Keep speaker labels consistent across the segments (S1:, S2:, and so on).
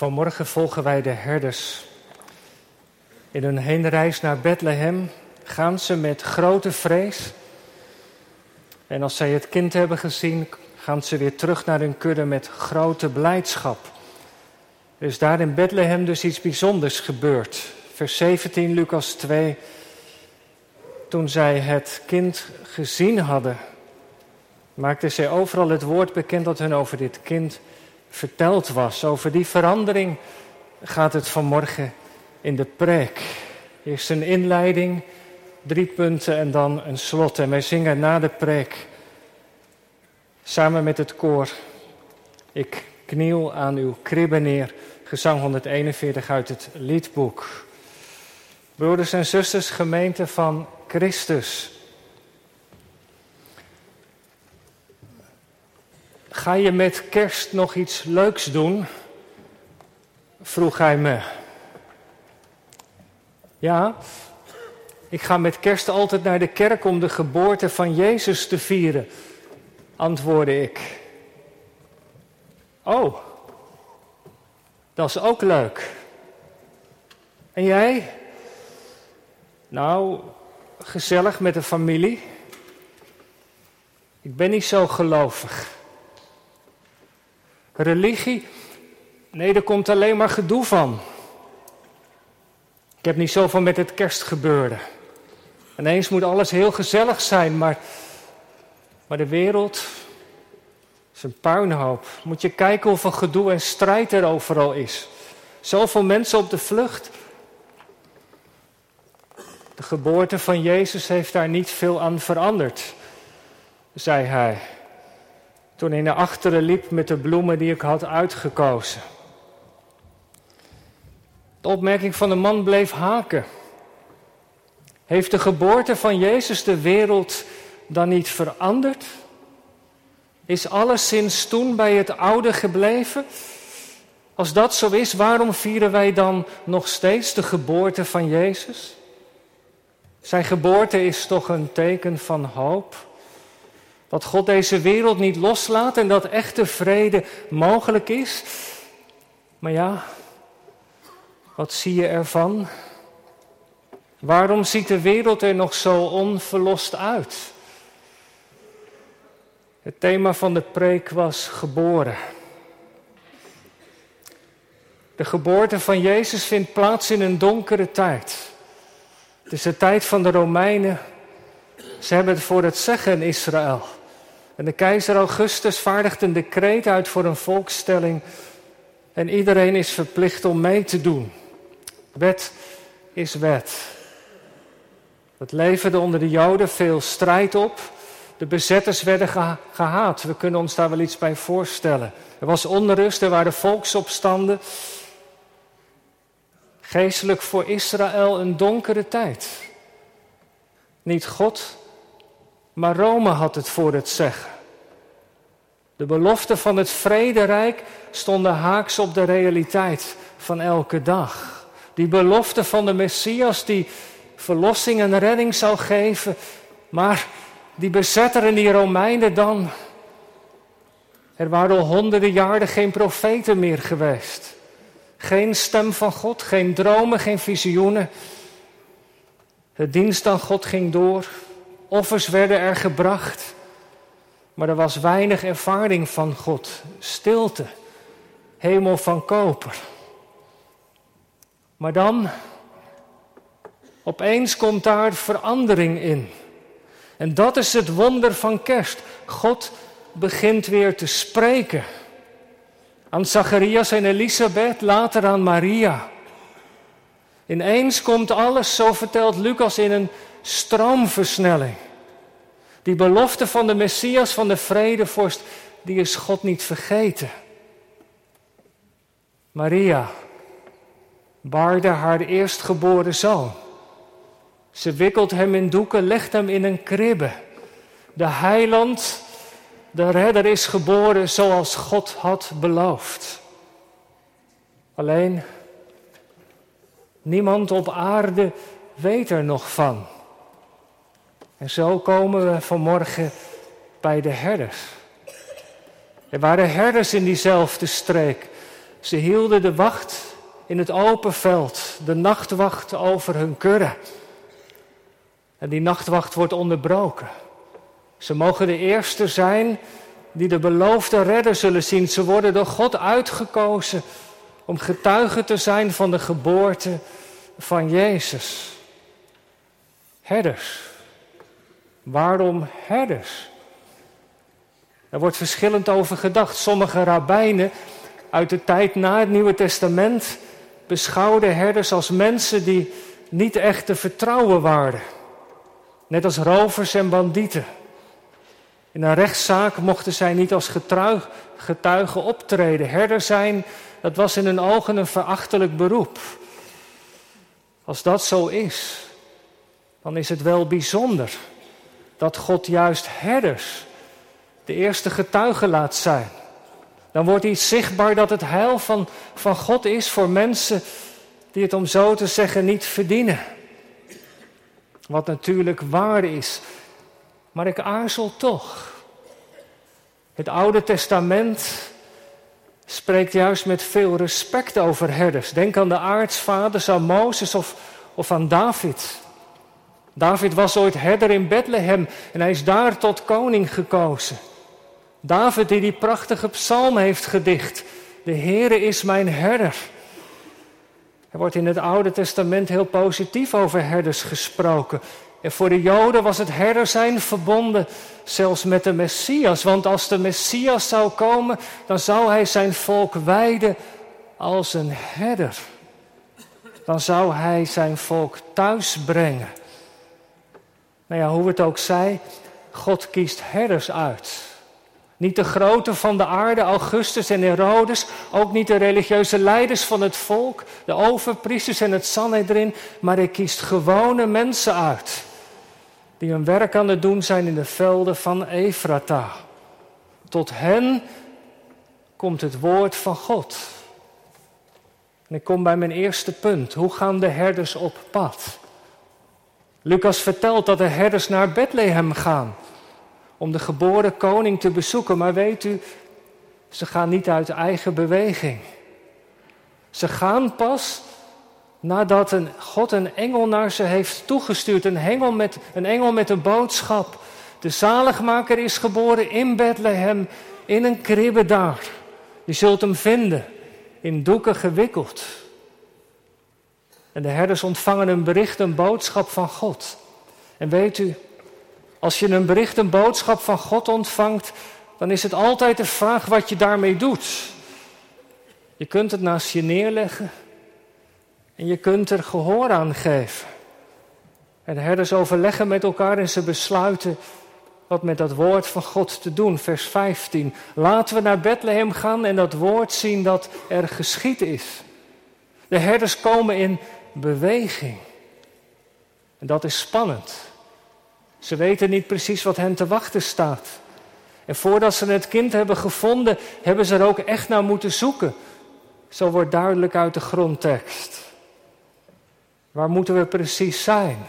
S1: Vanmorgen volgen wij de herders. In hun heenreis naar Bethlehem gaan ze met grote vrees. En als zij het kind hebben gezien, gaan ze weer terug naar hun kudde met grote blijdschap. Er is daar in Bethlehem dus iets bijzonders gebeurd. Vers 17, Lucas 2. Toen zij het kind gezien hadden, maakten zij overal het woord bekend dat hun over dit kind verteld was. Over die verandering gaat het vanmorgen in de preek. Eerst een inleiding, drie punten en dan een slot. En wij zingen na de preek samen met het koor. Ik kniel aan uw kribbe neer. Gezang 141 uit het liedboek. Broeders en zusters, gemeente van Christus. Ga je met kerst nog iets leuks doen? vroeg hij me. Ja, ik ga met kerst altijd naar de kerk om de geboorte van Jezus te vieren, antwoordde ik. Oh, dat is ook leuk. En jij? Nou, gezellig met de familie. Ik ben niet zo gelovig. Religie? Nee, er komt alleen maar gedoe van. Ik heb niet zoveel met het kerstgebeurde. Ineens moet alles heel gezellig zijn, maar, maar de wereld is een puinhoop. Moet je kijken hoeveel gedoe en strijd er overal is. Zoveel mensen op de vlucht. De geboorte van Jezus heeft daar niet veel aan veranderd, zei hij toen hij naar achteren liep met de bloemen die ik had uitgekozen. De opmerking van de man bleef haken. Heeft de geboorte van Jezus de wereld dan niet veranderd? Is alles sinds toen bij het oude gebleven? Als dat zo is, waarom vieren wij dan nog steeds de geboorte van Jezus? Zijn geboorte is toch een teken van hoop? Dat God deze wereld niet loslaat en dat echte vrede mogelijk is. Maar ja, wat zie je ervan? Waarom ziet de wereld er nog zo onverlost uit? Het thema van de preek was geboren. De geboorte van Jezus vindt plaats in een donkere tijd. Het is de tijd van de Romeinen. Ze hebben het voor het zeggen in Israël. En de keizer Augustus vaardigt een decreet uit voor een volkstelling. En iedereen is verplicht om mee te doen. Wet is wet. Het leverde onder de Joden veel strijd op. De bezetters werden gehaat. We kunnen ons daar wel iets bij voorstellen. Er was onrust, er waren volksopstanden. Geestelijk voor Israël een donkere tijd. Niet God, maar Rome had het voor het zeggen. De beloften van het vrederijk stonden haaks op de realiteit van elke dag. Die belofte van de Messias die verlossing en redding zou geven. Maar die bezetter en die Romeinen dan. Er waren al honderden jaren geen profeten meer geweest. Geen stem van God, geen dromen, geen visioenen. Het dienst aan God ging door. Offers werden er gebracht. Maar er was weinig ervaring van God. Stilte. Hemel van koper. Maar dan, opeens komt daar verandering in. En dat is het wonder van kerst. God begint weer te spreken. Aan Zacharias en Elisabeth, later aan Maria. Ineens komt alles, zo vertelt Lucas, in een stroomversnelling. Die belofte van de Messias, van de vredevorst, die is God niet vergeten. Maria baarde haar eerstgeboren zoon. Ze wikkelt hem in doeken, legt hem in een kribbe. De heiland, de redder is geboren zoals God had beloofd. Alleen, niemand op aarde weet er nog van. En zo komen we vanmorgen bij de herders. Er waren herders in diezelfde streek. Ze hielden de wacht in het open veld, de nachtwacht over hun kudde. En die nachtwacht wordt onderbroken. Ze mogen de eerste zijn die de beloofde redder zullen zien. Ze worden door God uitgekozen om getuige te zijn van de geboorte van Jezus. Herders. Waarom herders? Er wordt verschillend over gedacht. Sommige rabbijnen uit de tijd na het Nieuwe Testament beschouwden herders als mensen die niet echt te vertrouwen waren. Net als rovers en bandieten. In een rechtszaak mochten zij niet als getuigen optreden. Herder zijn, dat was in hun ogen een verachtelijk beroep. Als dat zo is, dan is het wel bijzonder dat God juist herders de eerste getuigen laat zijn. Dan wordt iets zichtbaar dat het heil van, van God is voor mensen die het om zo te zeggen niet verdienen. Wat natuurlijk waar is. Maar ik aarzel toch. Het Oude Testament spreekt juist met veel respect over herders. Denk aan de aartsvaders, aan Mozes of, of aan David. David was ooit herder in Bethlehem en hij is daar tot koning gekozen. David die die prachtige psalm heeft gedicht. De Heere is mijn herder. Er wordt in het Oude Testament heel positief over herders gesproken. En voor de Joden was het herder zijn verbonden zelfs met de Messias. Want als de Messias zou komen, dan zou hij zijn volk wijden als een herder. Dan zou hij zijn volk thuis brengen. Nou ja, hoe het ook zij, God kiest herders uit. Niet de grote van de aarde, Augustus en Herodes, ook niet de religieuze leiders van het volk, de overpriesters en het Sanhedrin, maar hij kiest gewone mensen uit, die hun werk aan het doen zijn in de velden van Efrata. Tot hen komt het woord van God. En ik kom bij mijn eerste punt. Hoe gaan de herders op pad? Lucas vertelt dat de herders naar Bethlehem gaan om de geboren koning te bezoeken. Maar weet u, ze gaan niet uit eigen beweging. Ze gaan pas nadat een, God een engel naar ze heeft toegestuurd. Een engel, met, een engel met een boodschap. De zaligmaker is geboren in Bethlehem, in een kribbe daar. Je zult hem vinden, in doeken gewikkeld. En de herders ontvangen een bericht, een boodschap van God. En weet u, als je een bericht, een boodschap van God ontvangt, dan is het altijd de vraag wat je daarmee doet. Je kunt het naast je neerleggen en je kunt er gehoor aan geven. En de herders overleggen met elkaar en ze besluiten wat met dat woord van God te doen. Vers 15. Laten we naar Bethlehem gaan en dat woord zien dat er geschied is. De herders komen in beweging. En dat is spannend. Ze weten niet precies wat hen te wachten staat. En voordat ze het kind hebben gevonden, hebben ze er ook echt naar moeten zoeken. Zo wordt duidelijk uit de grondtekst. Waar moeten we precies zijn?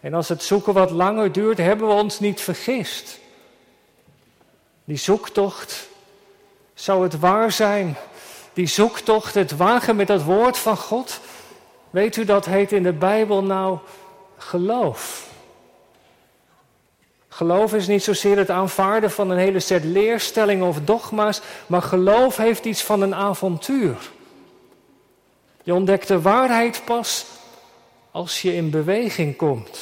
S1: En als het zoeken wat langer duurt, hebben we ons niet vergist. Die zoektocht, zou het waar zijn? Die zoektocht, het wagen met het woord van God, weet u dat heet in de Bijbel nou geloof? Geloof is niet zozeer het aanvaarden van een hele set leerstellingen of dogma's, maar geloof heeft iets van een avontuur. Je ontdekt de waarheid pas als je in beweging komt.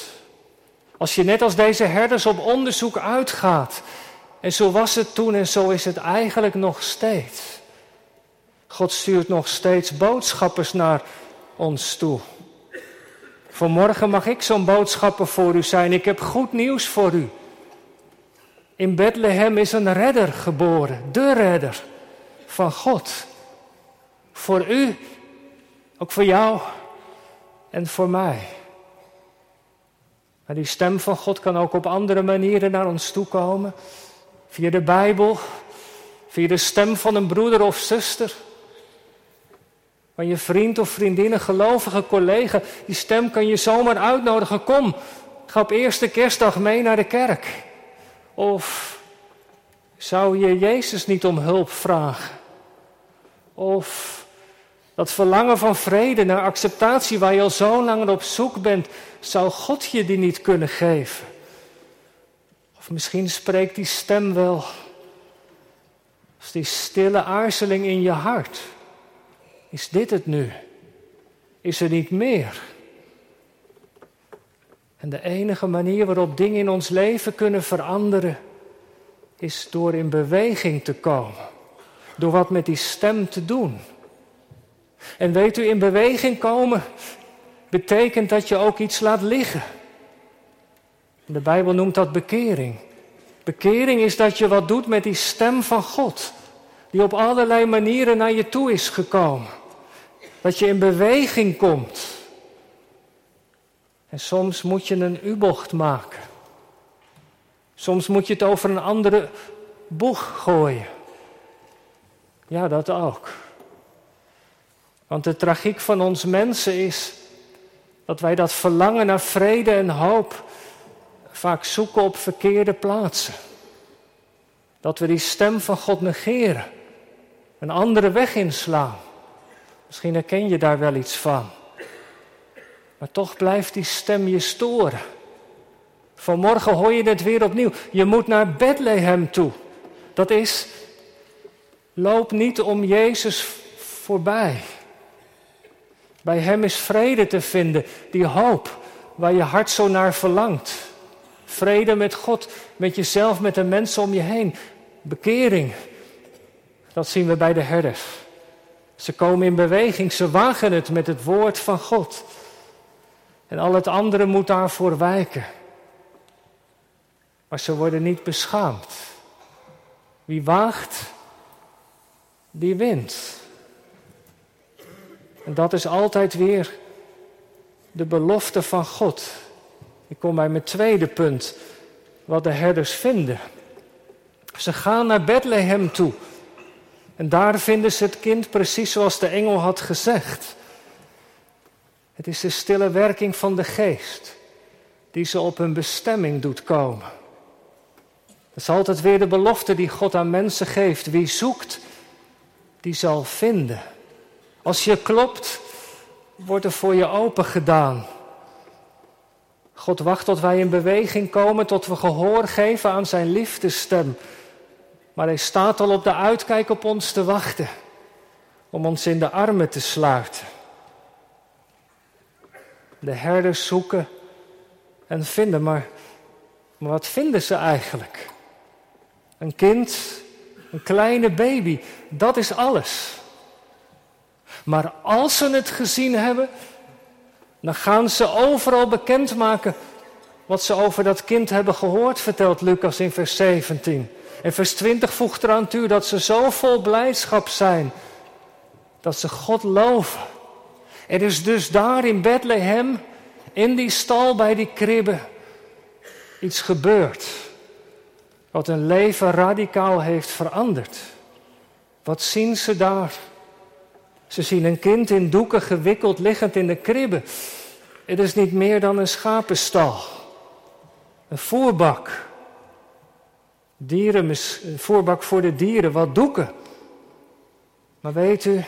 S1: Als je net als deze herders op onderzoek uitgaat. En zo was het toen en zo is het eigenlijk nog steeds. God stuurt nog steeds boodschappers naar ons toe. Vanmorgen mag ik zo'n boodschapper voor u zijn. Ik heb goed nieuws voor u. In Bethlehem is een redder geboren, de redder van God. Voor u, ook voor jou en voor mij. Maar die stem van God kan ook op andere manieren naar ons toe komen. Via de Bijbel, via de stem van een broeder of zuster. Van je vriend of vriendin, een gelovige collega. Die stem kan je zomaar uitnodigen. Kom, ga op eerste kerstdag mee naar de kerk. Of zou je Jezus niet om hulp vragen? Of dat verlangen van vrede naar acceptatie waar je al zo lang op zoek bent, zou God je die niet kunnen geven? Of misschien spreekt die stem wel als die stille aarzeling in je hart. Is dit het nu? Is er niet meer? En de enige manier waarop dingen in ons leven kunnen veranderen, is door in beweging te komen. Door wat met die stem te doen. En weet u, in beweging komen betekent dat je ook iets laat liggen. De Bijbel noemt dat bekering. Bekering is dat je wat doet met die stem van God, die op allerlei manieren naar je toe is gekomen. Dat je in beweging komt. En soms moet je een U-bocht maken. Soms moet je het over een andere boeg gooien. Ja, dat ook. Want de tragiek van ons mensen is dat wij dat verlangen naar vrede en hoop vaak zoeken op verkeerde plaatsen. Dat we die stem van God negeren, een andere weg inslaan. Misschien herken je daar wel iets van. Maar toch blijft die stem je storen. Vanmorgen hoor je het weer opnieuw. Je moet naar Bethlehem toe. Dat is, loop niet om Jezus voorbij. Bij Hem is vrede te vinden, die hoop waar je hart zo naar verlangt. Vrede met God, met jezelf, met de mensen om je heen. Bekering. Dat zien we bij de herders. Ze komen in beweging, ze wagen het met het woord van God. En al het andere moet daarvoor wijken. Maar ze worden niet beschaamd. Wie waagt, die wint. En dat is altijd weer de belofte van God. Ik kom bij mijn tweede punt, wat de herders vinden. Ze gaan naar Bethlehem toe. En daar vinden ze het kind precies zoals de engel had gezegd. Het is de stille werking van de geest die ze op hun bestemming doet komen. Het is altijd weer de belofte die God aan mensen geeft. Wie zoekt, die zal vinden. Als je klopt, wordt er voor je open gedaan. God wacht tot wij in beweging komen, tot we gehoor geven aan zijn liefdesstem. Maar hij staat al op de uitkijk op ons te wachten, om ons in de armen te sluiten. De herders zoeken en vinden, maar, maar wat vinden ze eigenlijk? Een kind, een kleine baby, dat is alles. Maar als ze het gezien hebben, dan gaan ze overal bekendmaken wat ze over dat kind hebben gehoord, vertelt Lucas in vers 17. En vers 20 voegt eraan toe dat ze zo vol blijdschap zijn dat ze God loven. Er is dus daar in Bethlehem, in die stal bij die kribben, iets gebeurd. Wat hun leven radicaal heeft veranderd. Wat zien ze daar? Ze zien een kind in doeken gewikkeld liggend in de kribbe. Het is niet meer dan een schapenstal. Een voerbak. Dieren, een voerbak voor de dieren, wat doeken. Maar weet u,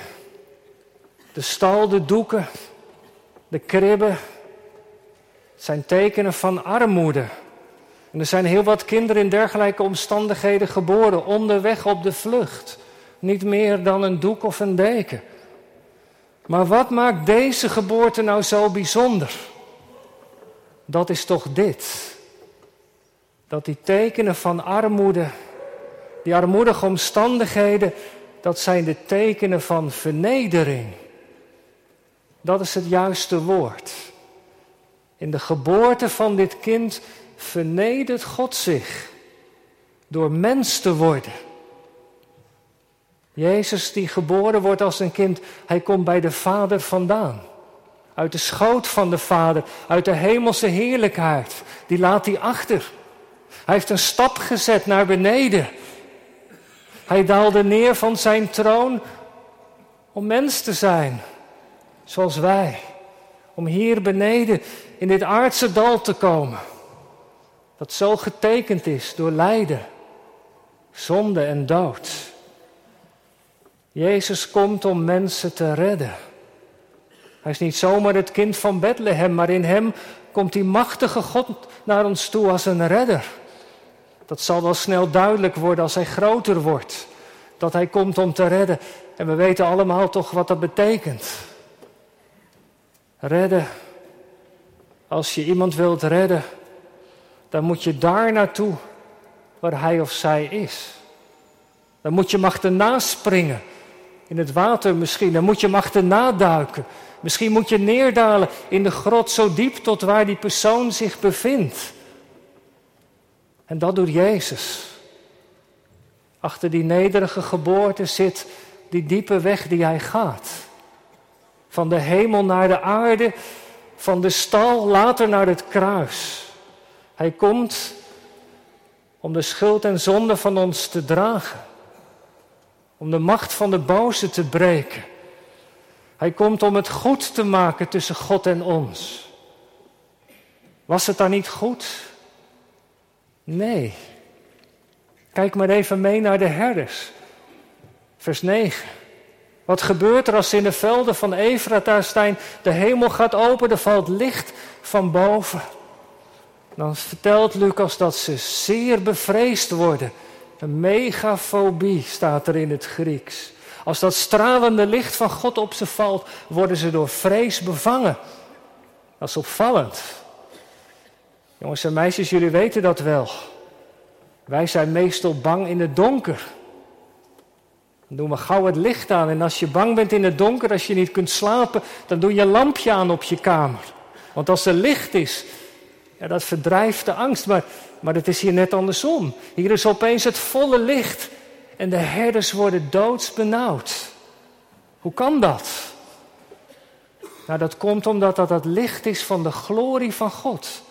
S1: de stal, de doeken, de kribben, zijn tekenen van armoede. En er zijn heel wat kinderen in dergelijke omstandigheden geboren, onderweg op de vlucht. Niet meer dan een doek of een deken. Maar wat maakt deze geboorte nou zo bijzonder? Dat is toch dit. Dat die tekenen van armoede, die armoedige omstandigheden, dat zijn de tekenen van vernedering. Dat is het juiste woord. In de geboorte van dit kind vernedert God zich door mens te worden. Jezus die geboren wordt als een kind, hij komt bij de Vader vandaan. Uit de schoot van de Vader, uit de hemelse heerlijkheid. Die laat hij achter. Hij heeft een stap gezet naar beneden. Hij daalde neer van zijn troon om mens te zijn, zoals wij. Om hier beneden in dit aardse dal te komen. Dat zo getekend is door lijden, zonde en dood. Jezus komt om mensen te redden. Hij is niet zomaar het kind van Bethlehem, maar in hem komt die machtige God naar ons toe als een redder. Dat zal wel snel duidelijk worden als hij groter wordt. Dat hij komt om te redden. En we weten allemaal toch wat dat betekent. Redden. Als je iemand wilt redden, dan moet je daar naartoe waar hij of zij is. Dan moet je hem achterna springen. In het water misschien. Dan moet je hem achterna duiken. Misschien moet je neerdalen in de grot zo diep tot waar die persoon zich bevindt. En dat doet Jezus. Achter die nederige geboorte zit die diepe weg die hij gaat. Van de hemel naar de aarde, van de stal later naar het kruis. Hij komt om de schuld en zonde van ons te dragen. Om de macht van de boze te breken. Hij komt om het goed te maken tussen God en ons. Was het dan niet goed? Nee. Kijk maar even mee naar de herders. Vers 9. Wat gebeurt er als in de velden van Efratastein de hemel gaat open, er valt licht van boven. Dan vertelt Lucas dat ze zeer bevreesd worden. Een megafobie staat er in het Grieks. Als dat stralende licht van God op ze valt, worden ze door vrees bevangen. Dat is opvallend. Jongens en meisjes, jullie weten dat wel. Wij zijn meestal bang in het donker. Dan doen we gauw het licht aan. En als je bang bent in het donker, als je niet kunt slapen, dan doe je een lampje aan op je kamer. Want als er licht is, ja, dat verdrijft de angst. Maar, maar het is hier net andersom. Hier is opeens het volle licht. En de herders worden doodsbenauwd. Hoe kan dat? Nou, dat komt omdat dat het licht is van de glorie van God.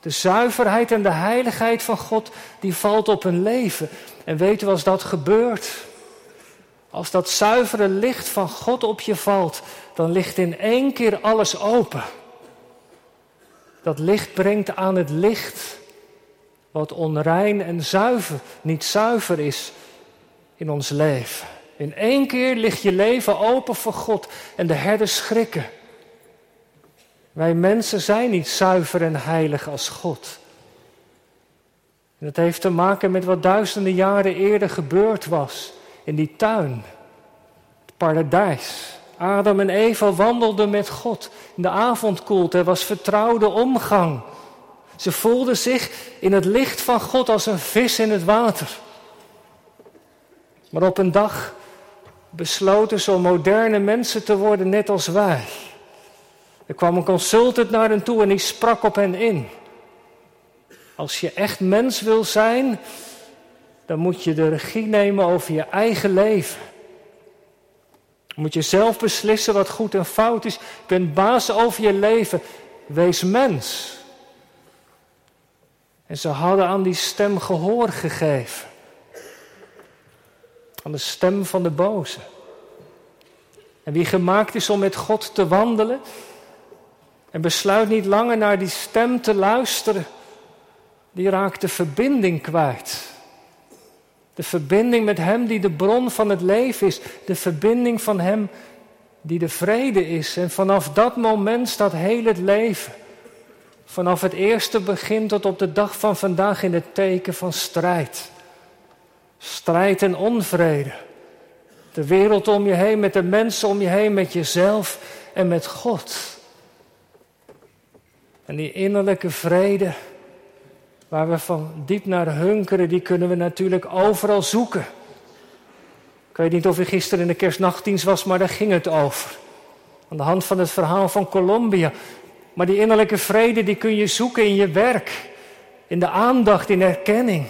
S1: De zuiverheid en de heiligheid van God, die valt op hun leven. En weet u als dat gebeurt? Als dat zuivere licht van God op je valt, dan ligt in één keer alles open. Dat licht brengt aan het licht wat onrein en zuiver, niet zuiver is in ons leven. In één keer ligt je leven open voor God en de herders schrikken. Wij mensen zijn niet zuiver en heilig als God. En dat heeft te maken met wat duizenden jaren eerder gebeurd was in die tuin, het paradijs. Adam en Eva wandelden met God in de avondkoelte. Er was vertrouwde omgang. Ze voelden zich in het licht van God als een vis in het water. Maar op een dag besloten ze om moderne mensen te worden, net als wij. Er kwam een consultant naar hen toe en die sprak op hen in. Als je echt mens wil zijn, dan moet je de regie nemen over je eigen leven. Moet je zelf beslissen wat goed en fout is. Je bent baas over je leven. Wees mens. En ze hadden aan die stem gehoor gegeven. Aan de stem van de boze. En wie gemaakt is om met God te wandelen, en besluit niet langer naar die stem te luisteren, die raakt de verbinding kwijt. De verbinding met Hem die de bron van het leven is. De verbinding van Hem die de vrede is. En vanaf dat moment staat heel het leven. Vanaf het eerste begin tot op de dag van vandaag in het teken van strijd. Strijd en onvrede. De wereld om je heen, met de mensen om je heen, met jezelf en met God. En die innerlijke vrede, waar we van diep naar hunkeren, die kunnen we natuurlijk overal zoeken. Ik weet niet of u gisteren in de kerstnachtdienst was, maar daar ging het over. Aan de hand van het verhaal van Colombia. Maar die innerlijke vrede, die kun je zoeken in je werk, in de aandacht, in erkenning.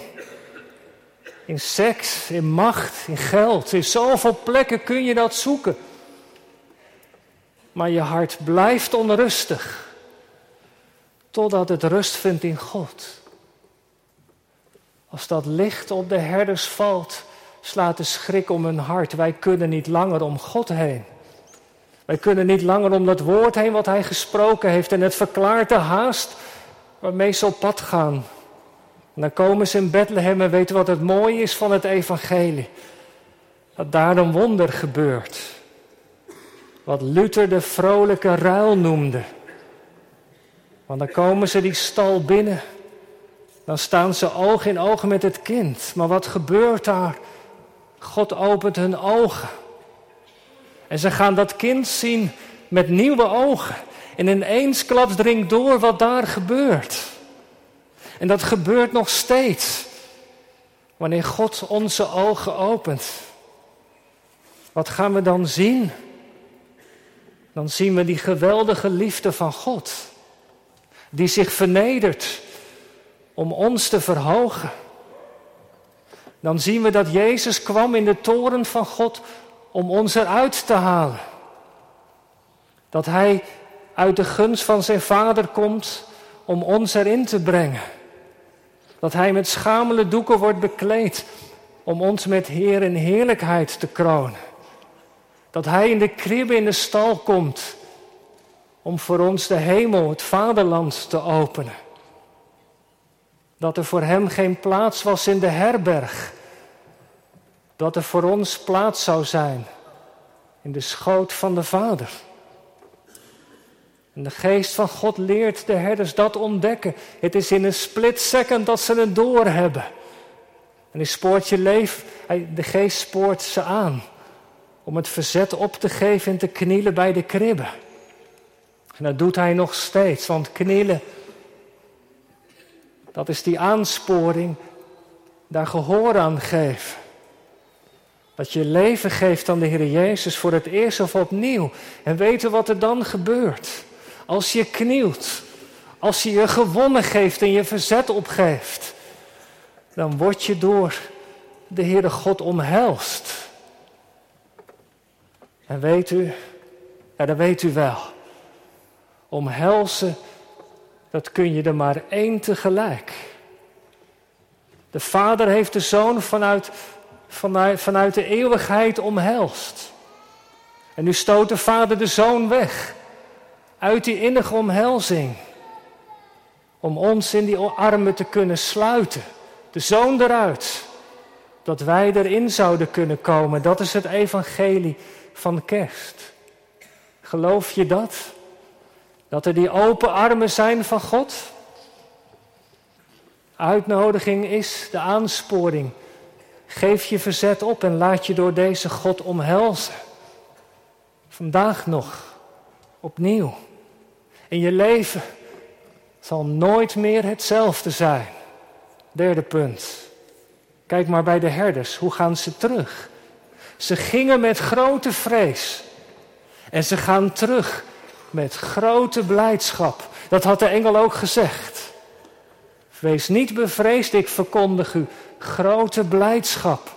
S1: In seks, in macht, in geld. In zoveel plekken kun je dat zoeken. Maar je hart blijft onrustig totdat het rust vindt in God. Als dat licht op de herders valt, slaat de schrik om hun hart. Wij kunnen niet langer om God heen. Wij kunnen niet langer om dat woord heen wat Hij gesproken heeft. En het verklaart de haast waarmee ze op pad gaan. Dan komen ze in Bethlehem en weten wat het mooie is van het evangelie. dat daar een wonder gebeurt. Wat Luther de vrolijke ruil noemde. Want dan komen ze die stal binnen. Dan staan ze oog in oog met het kind. Maar wat gebeurt daar? God opent hun ogen. En ze gaan dat kind zien met nieuwe ogen. En ineens klapt dringt door wat daar gebeurt. En dat gebeurt nog steeds. Wanneer God onze ogen opent. Wat gaan we dan zien? Dan zien we die geweldige liefde van God. Die zich vernedert om ons te verhogen. Dan zien we dat Jezus kwam in de toren van God om ons eruit te halen. Dat Hij uit de gunst van zijn Vader komt om ons erin te brengen. Dat Hij met schamele doeken wordt bekleed om ons met Heer en heerlijkheid te kronen. Dat Hij in de kribbe in de stal komt om voor ons de hemel, het vaderland te openen. Dat er voor Hem geen plaats was in de herberg. Dat er voor ons plaats zou zijn in de schoot van de Vader. En de geest van God leert de herders dat ontdekken. Het is in een split second dat ze het doorhebben. En hij spoort je leef, de geest spoort ze aan om het verzet op te geven en te knielen bij de kribben. En dat doet hij nog steeds, want knielen, dat is die aansporing, daar gehoor aan geven. Dat je leven geeft aan de Heer Jezus voor het eerst of opnieuw. En weten wat er dan gebeurt. Als je knielt, als je je gewonnen geeft en je verzet opgeeft, dan word je door de Heere God omhelst. En weet u, ja dat weet u wel, omhelzen, dat kun je er maar één tegelijk. De Vader heeft de Zoon vanuit, vanuit, de eeuwigheid omhelst. En nu stoot de Vader de Zoon weg uit die innige omhelzing. Om ons in die armen te kunnen sluiten. De zoon eruit. Dat wij erin zouden kunnen komen. Dat is het evangelie van kerst. Geloof je dat? Dat er die open armen zijn van God? Uitnodiging is de aansporing. Geef je verzet op en laat je door deze God omhelzen. Vandaag nog, opnieuw. In je leven zal nooit meer hetzelfde zijn. Derde punt. Kijk maar bij de herders. Hoe gaan ze terug? Ze gingen met grote vrees. En ze gaan terug met grote blijdschap. Dat had de engel ook gezegd. Wees niet bevreesd, ik verkondig u grote blijdschap.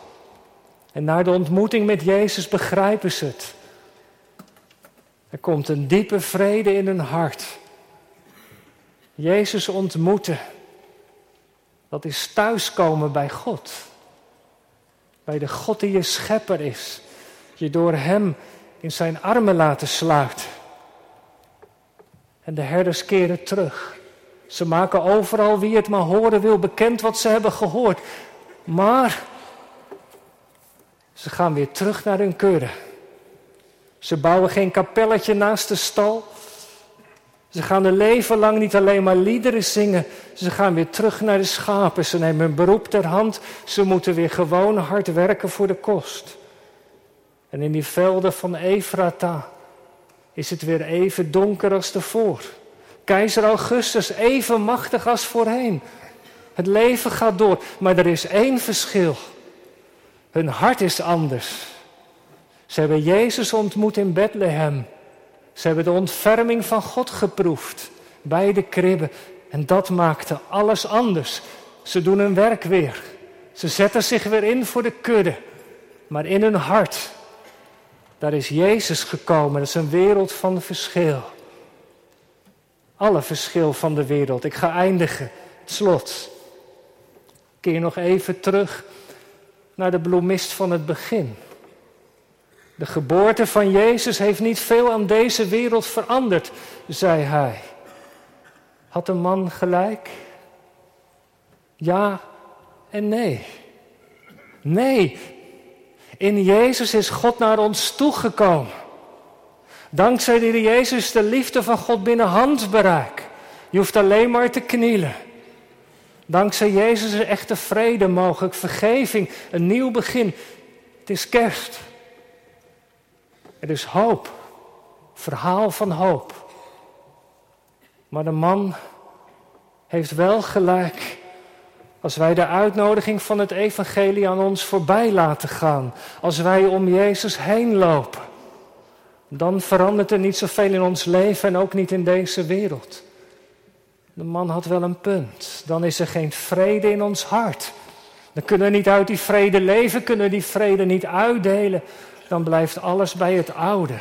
S1: En na de ontmoeting met Jezus begrijpen ze het. Er komt een diepe vrede in hun hart. Jezus ontmoeten, dat is thuiskomen bij God. Bij de God die je schepper is. Je door Hem in zijn armen laten sluiten. En de herders keren terug. Ze maken overal wie het maar horen wil bekend wat ze hebben gehoord. Maar ze gaan weer terug naar hun kudde. Ze bouwen geen kapelletje naast de stal. Ze gaan een leven lang niet alleen maar liederen zingen. Ze gaan weer terug naar de schapen. Ze nemen hun beroep ter hand. Ze moeten weer gewoon hard werken voor de kost. En in die velden van Efrata is het weer even donker als tevoren. Keizer Augustus even machtig als voorheen. Het leven gaat door, maar er is één verschil. Hun hart is anders. Ze hebben Jezus ontmoet in Bethlehem. Ze hebben de ontferming van God geproefd bij de kribben. En dat maakte alles anders. Ze doen hun werk weer. Ze zetten zich weer in voor de kudde. Maar in hun hart, daar is Jezus gekomen. Dat is een wereld van verschil. Alle verschil van de wereld. Ik ga eindigen. Het slot. Keer nog even terug naar de bloemist van het begin. De geboorte van Jezus heeft niet veel aan deze wereld veranderd, zei hij. Had de man gelijk? Ja en nee. Nee. In Jezus is God naar ons toegekomen. Dankzij de Jezus de liefde van God binnen handbereik. Je hoeft alleen maar te knielen. Dankzij Jezus is echte vrede mogelijk, vergeving, een nieuw begin. Het is kerst. Er is hoop, verhaal van hoop. Maar de man heeft wel gelijk als wij de uitnodiging van het evangelie aan ons voorbij laten gaan. Als wij om Jezus heen lopen. Dan verandert er niet zoveel in ons leven en ook niet in deze wereld. De man had wel een punt. Dan is er geen vrede in ons hart. Dan kunnen we niet uit die vrede leven, kunnen we die vrede niet uitdelen. Dan blijft alles bij het oude.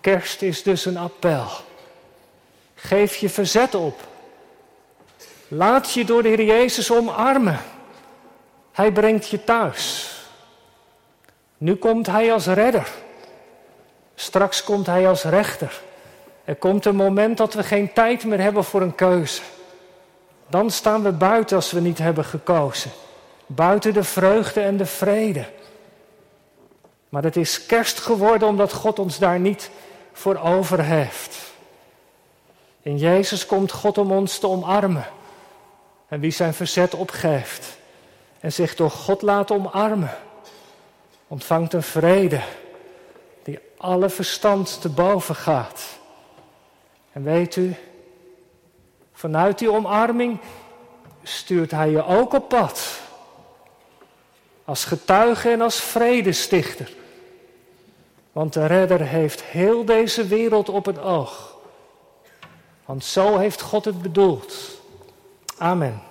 S1: Kerst is dus een appel. Geef je verzet op. Laat je door de Heer Jezus omarmen. Hij brengt je thuis. Nu komt Hij als redder. Straks komt Hij als rechter. Er komt een moment dat we geen tijd meer hebben voor een keuze. Dan staan we buiten als we niet hebben gekozen. Buiten de vreugde en de vrede. Maar het is kerst geworden omdat God ons daar niet voor over heeft. In Jezus komt God om ons te omarmen. En wie zijn verzet opgeeft en zich door God laat omarmen, ontvangt een vrede die alle verstand te boven gaat. En weet u, vanuit die omarming stuurt hij je ook op pad. Als getuige en als vredestichter. Want de redder heeft heel deze wereld op het oog. Want zo heeft God het bedoeld. Amen.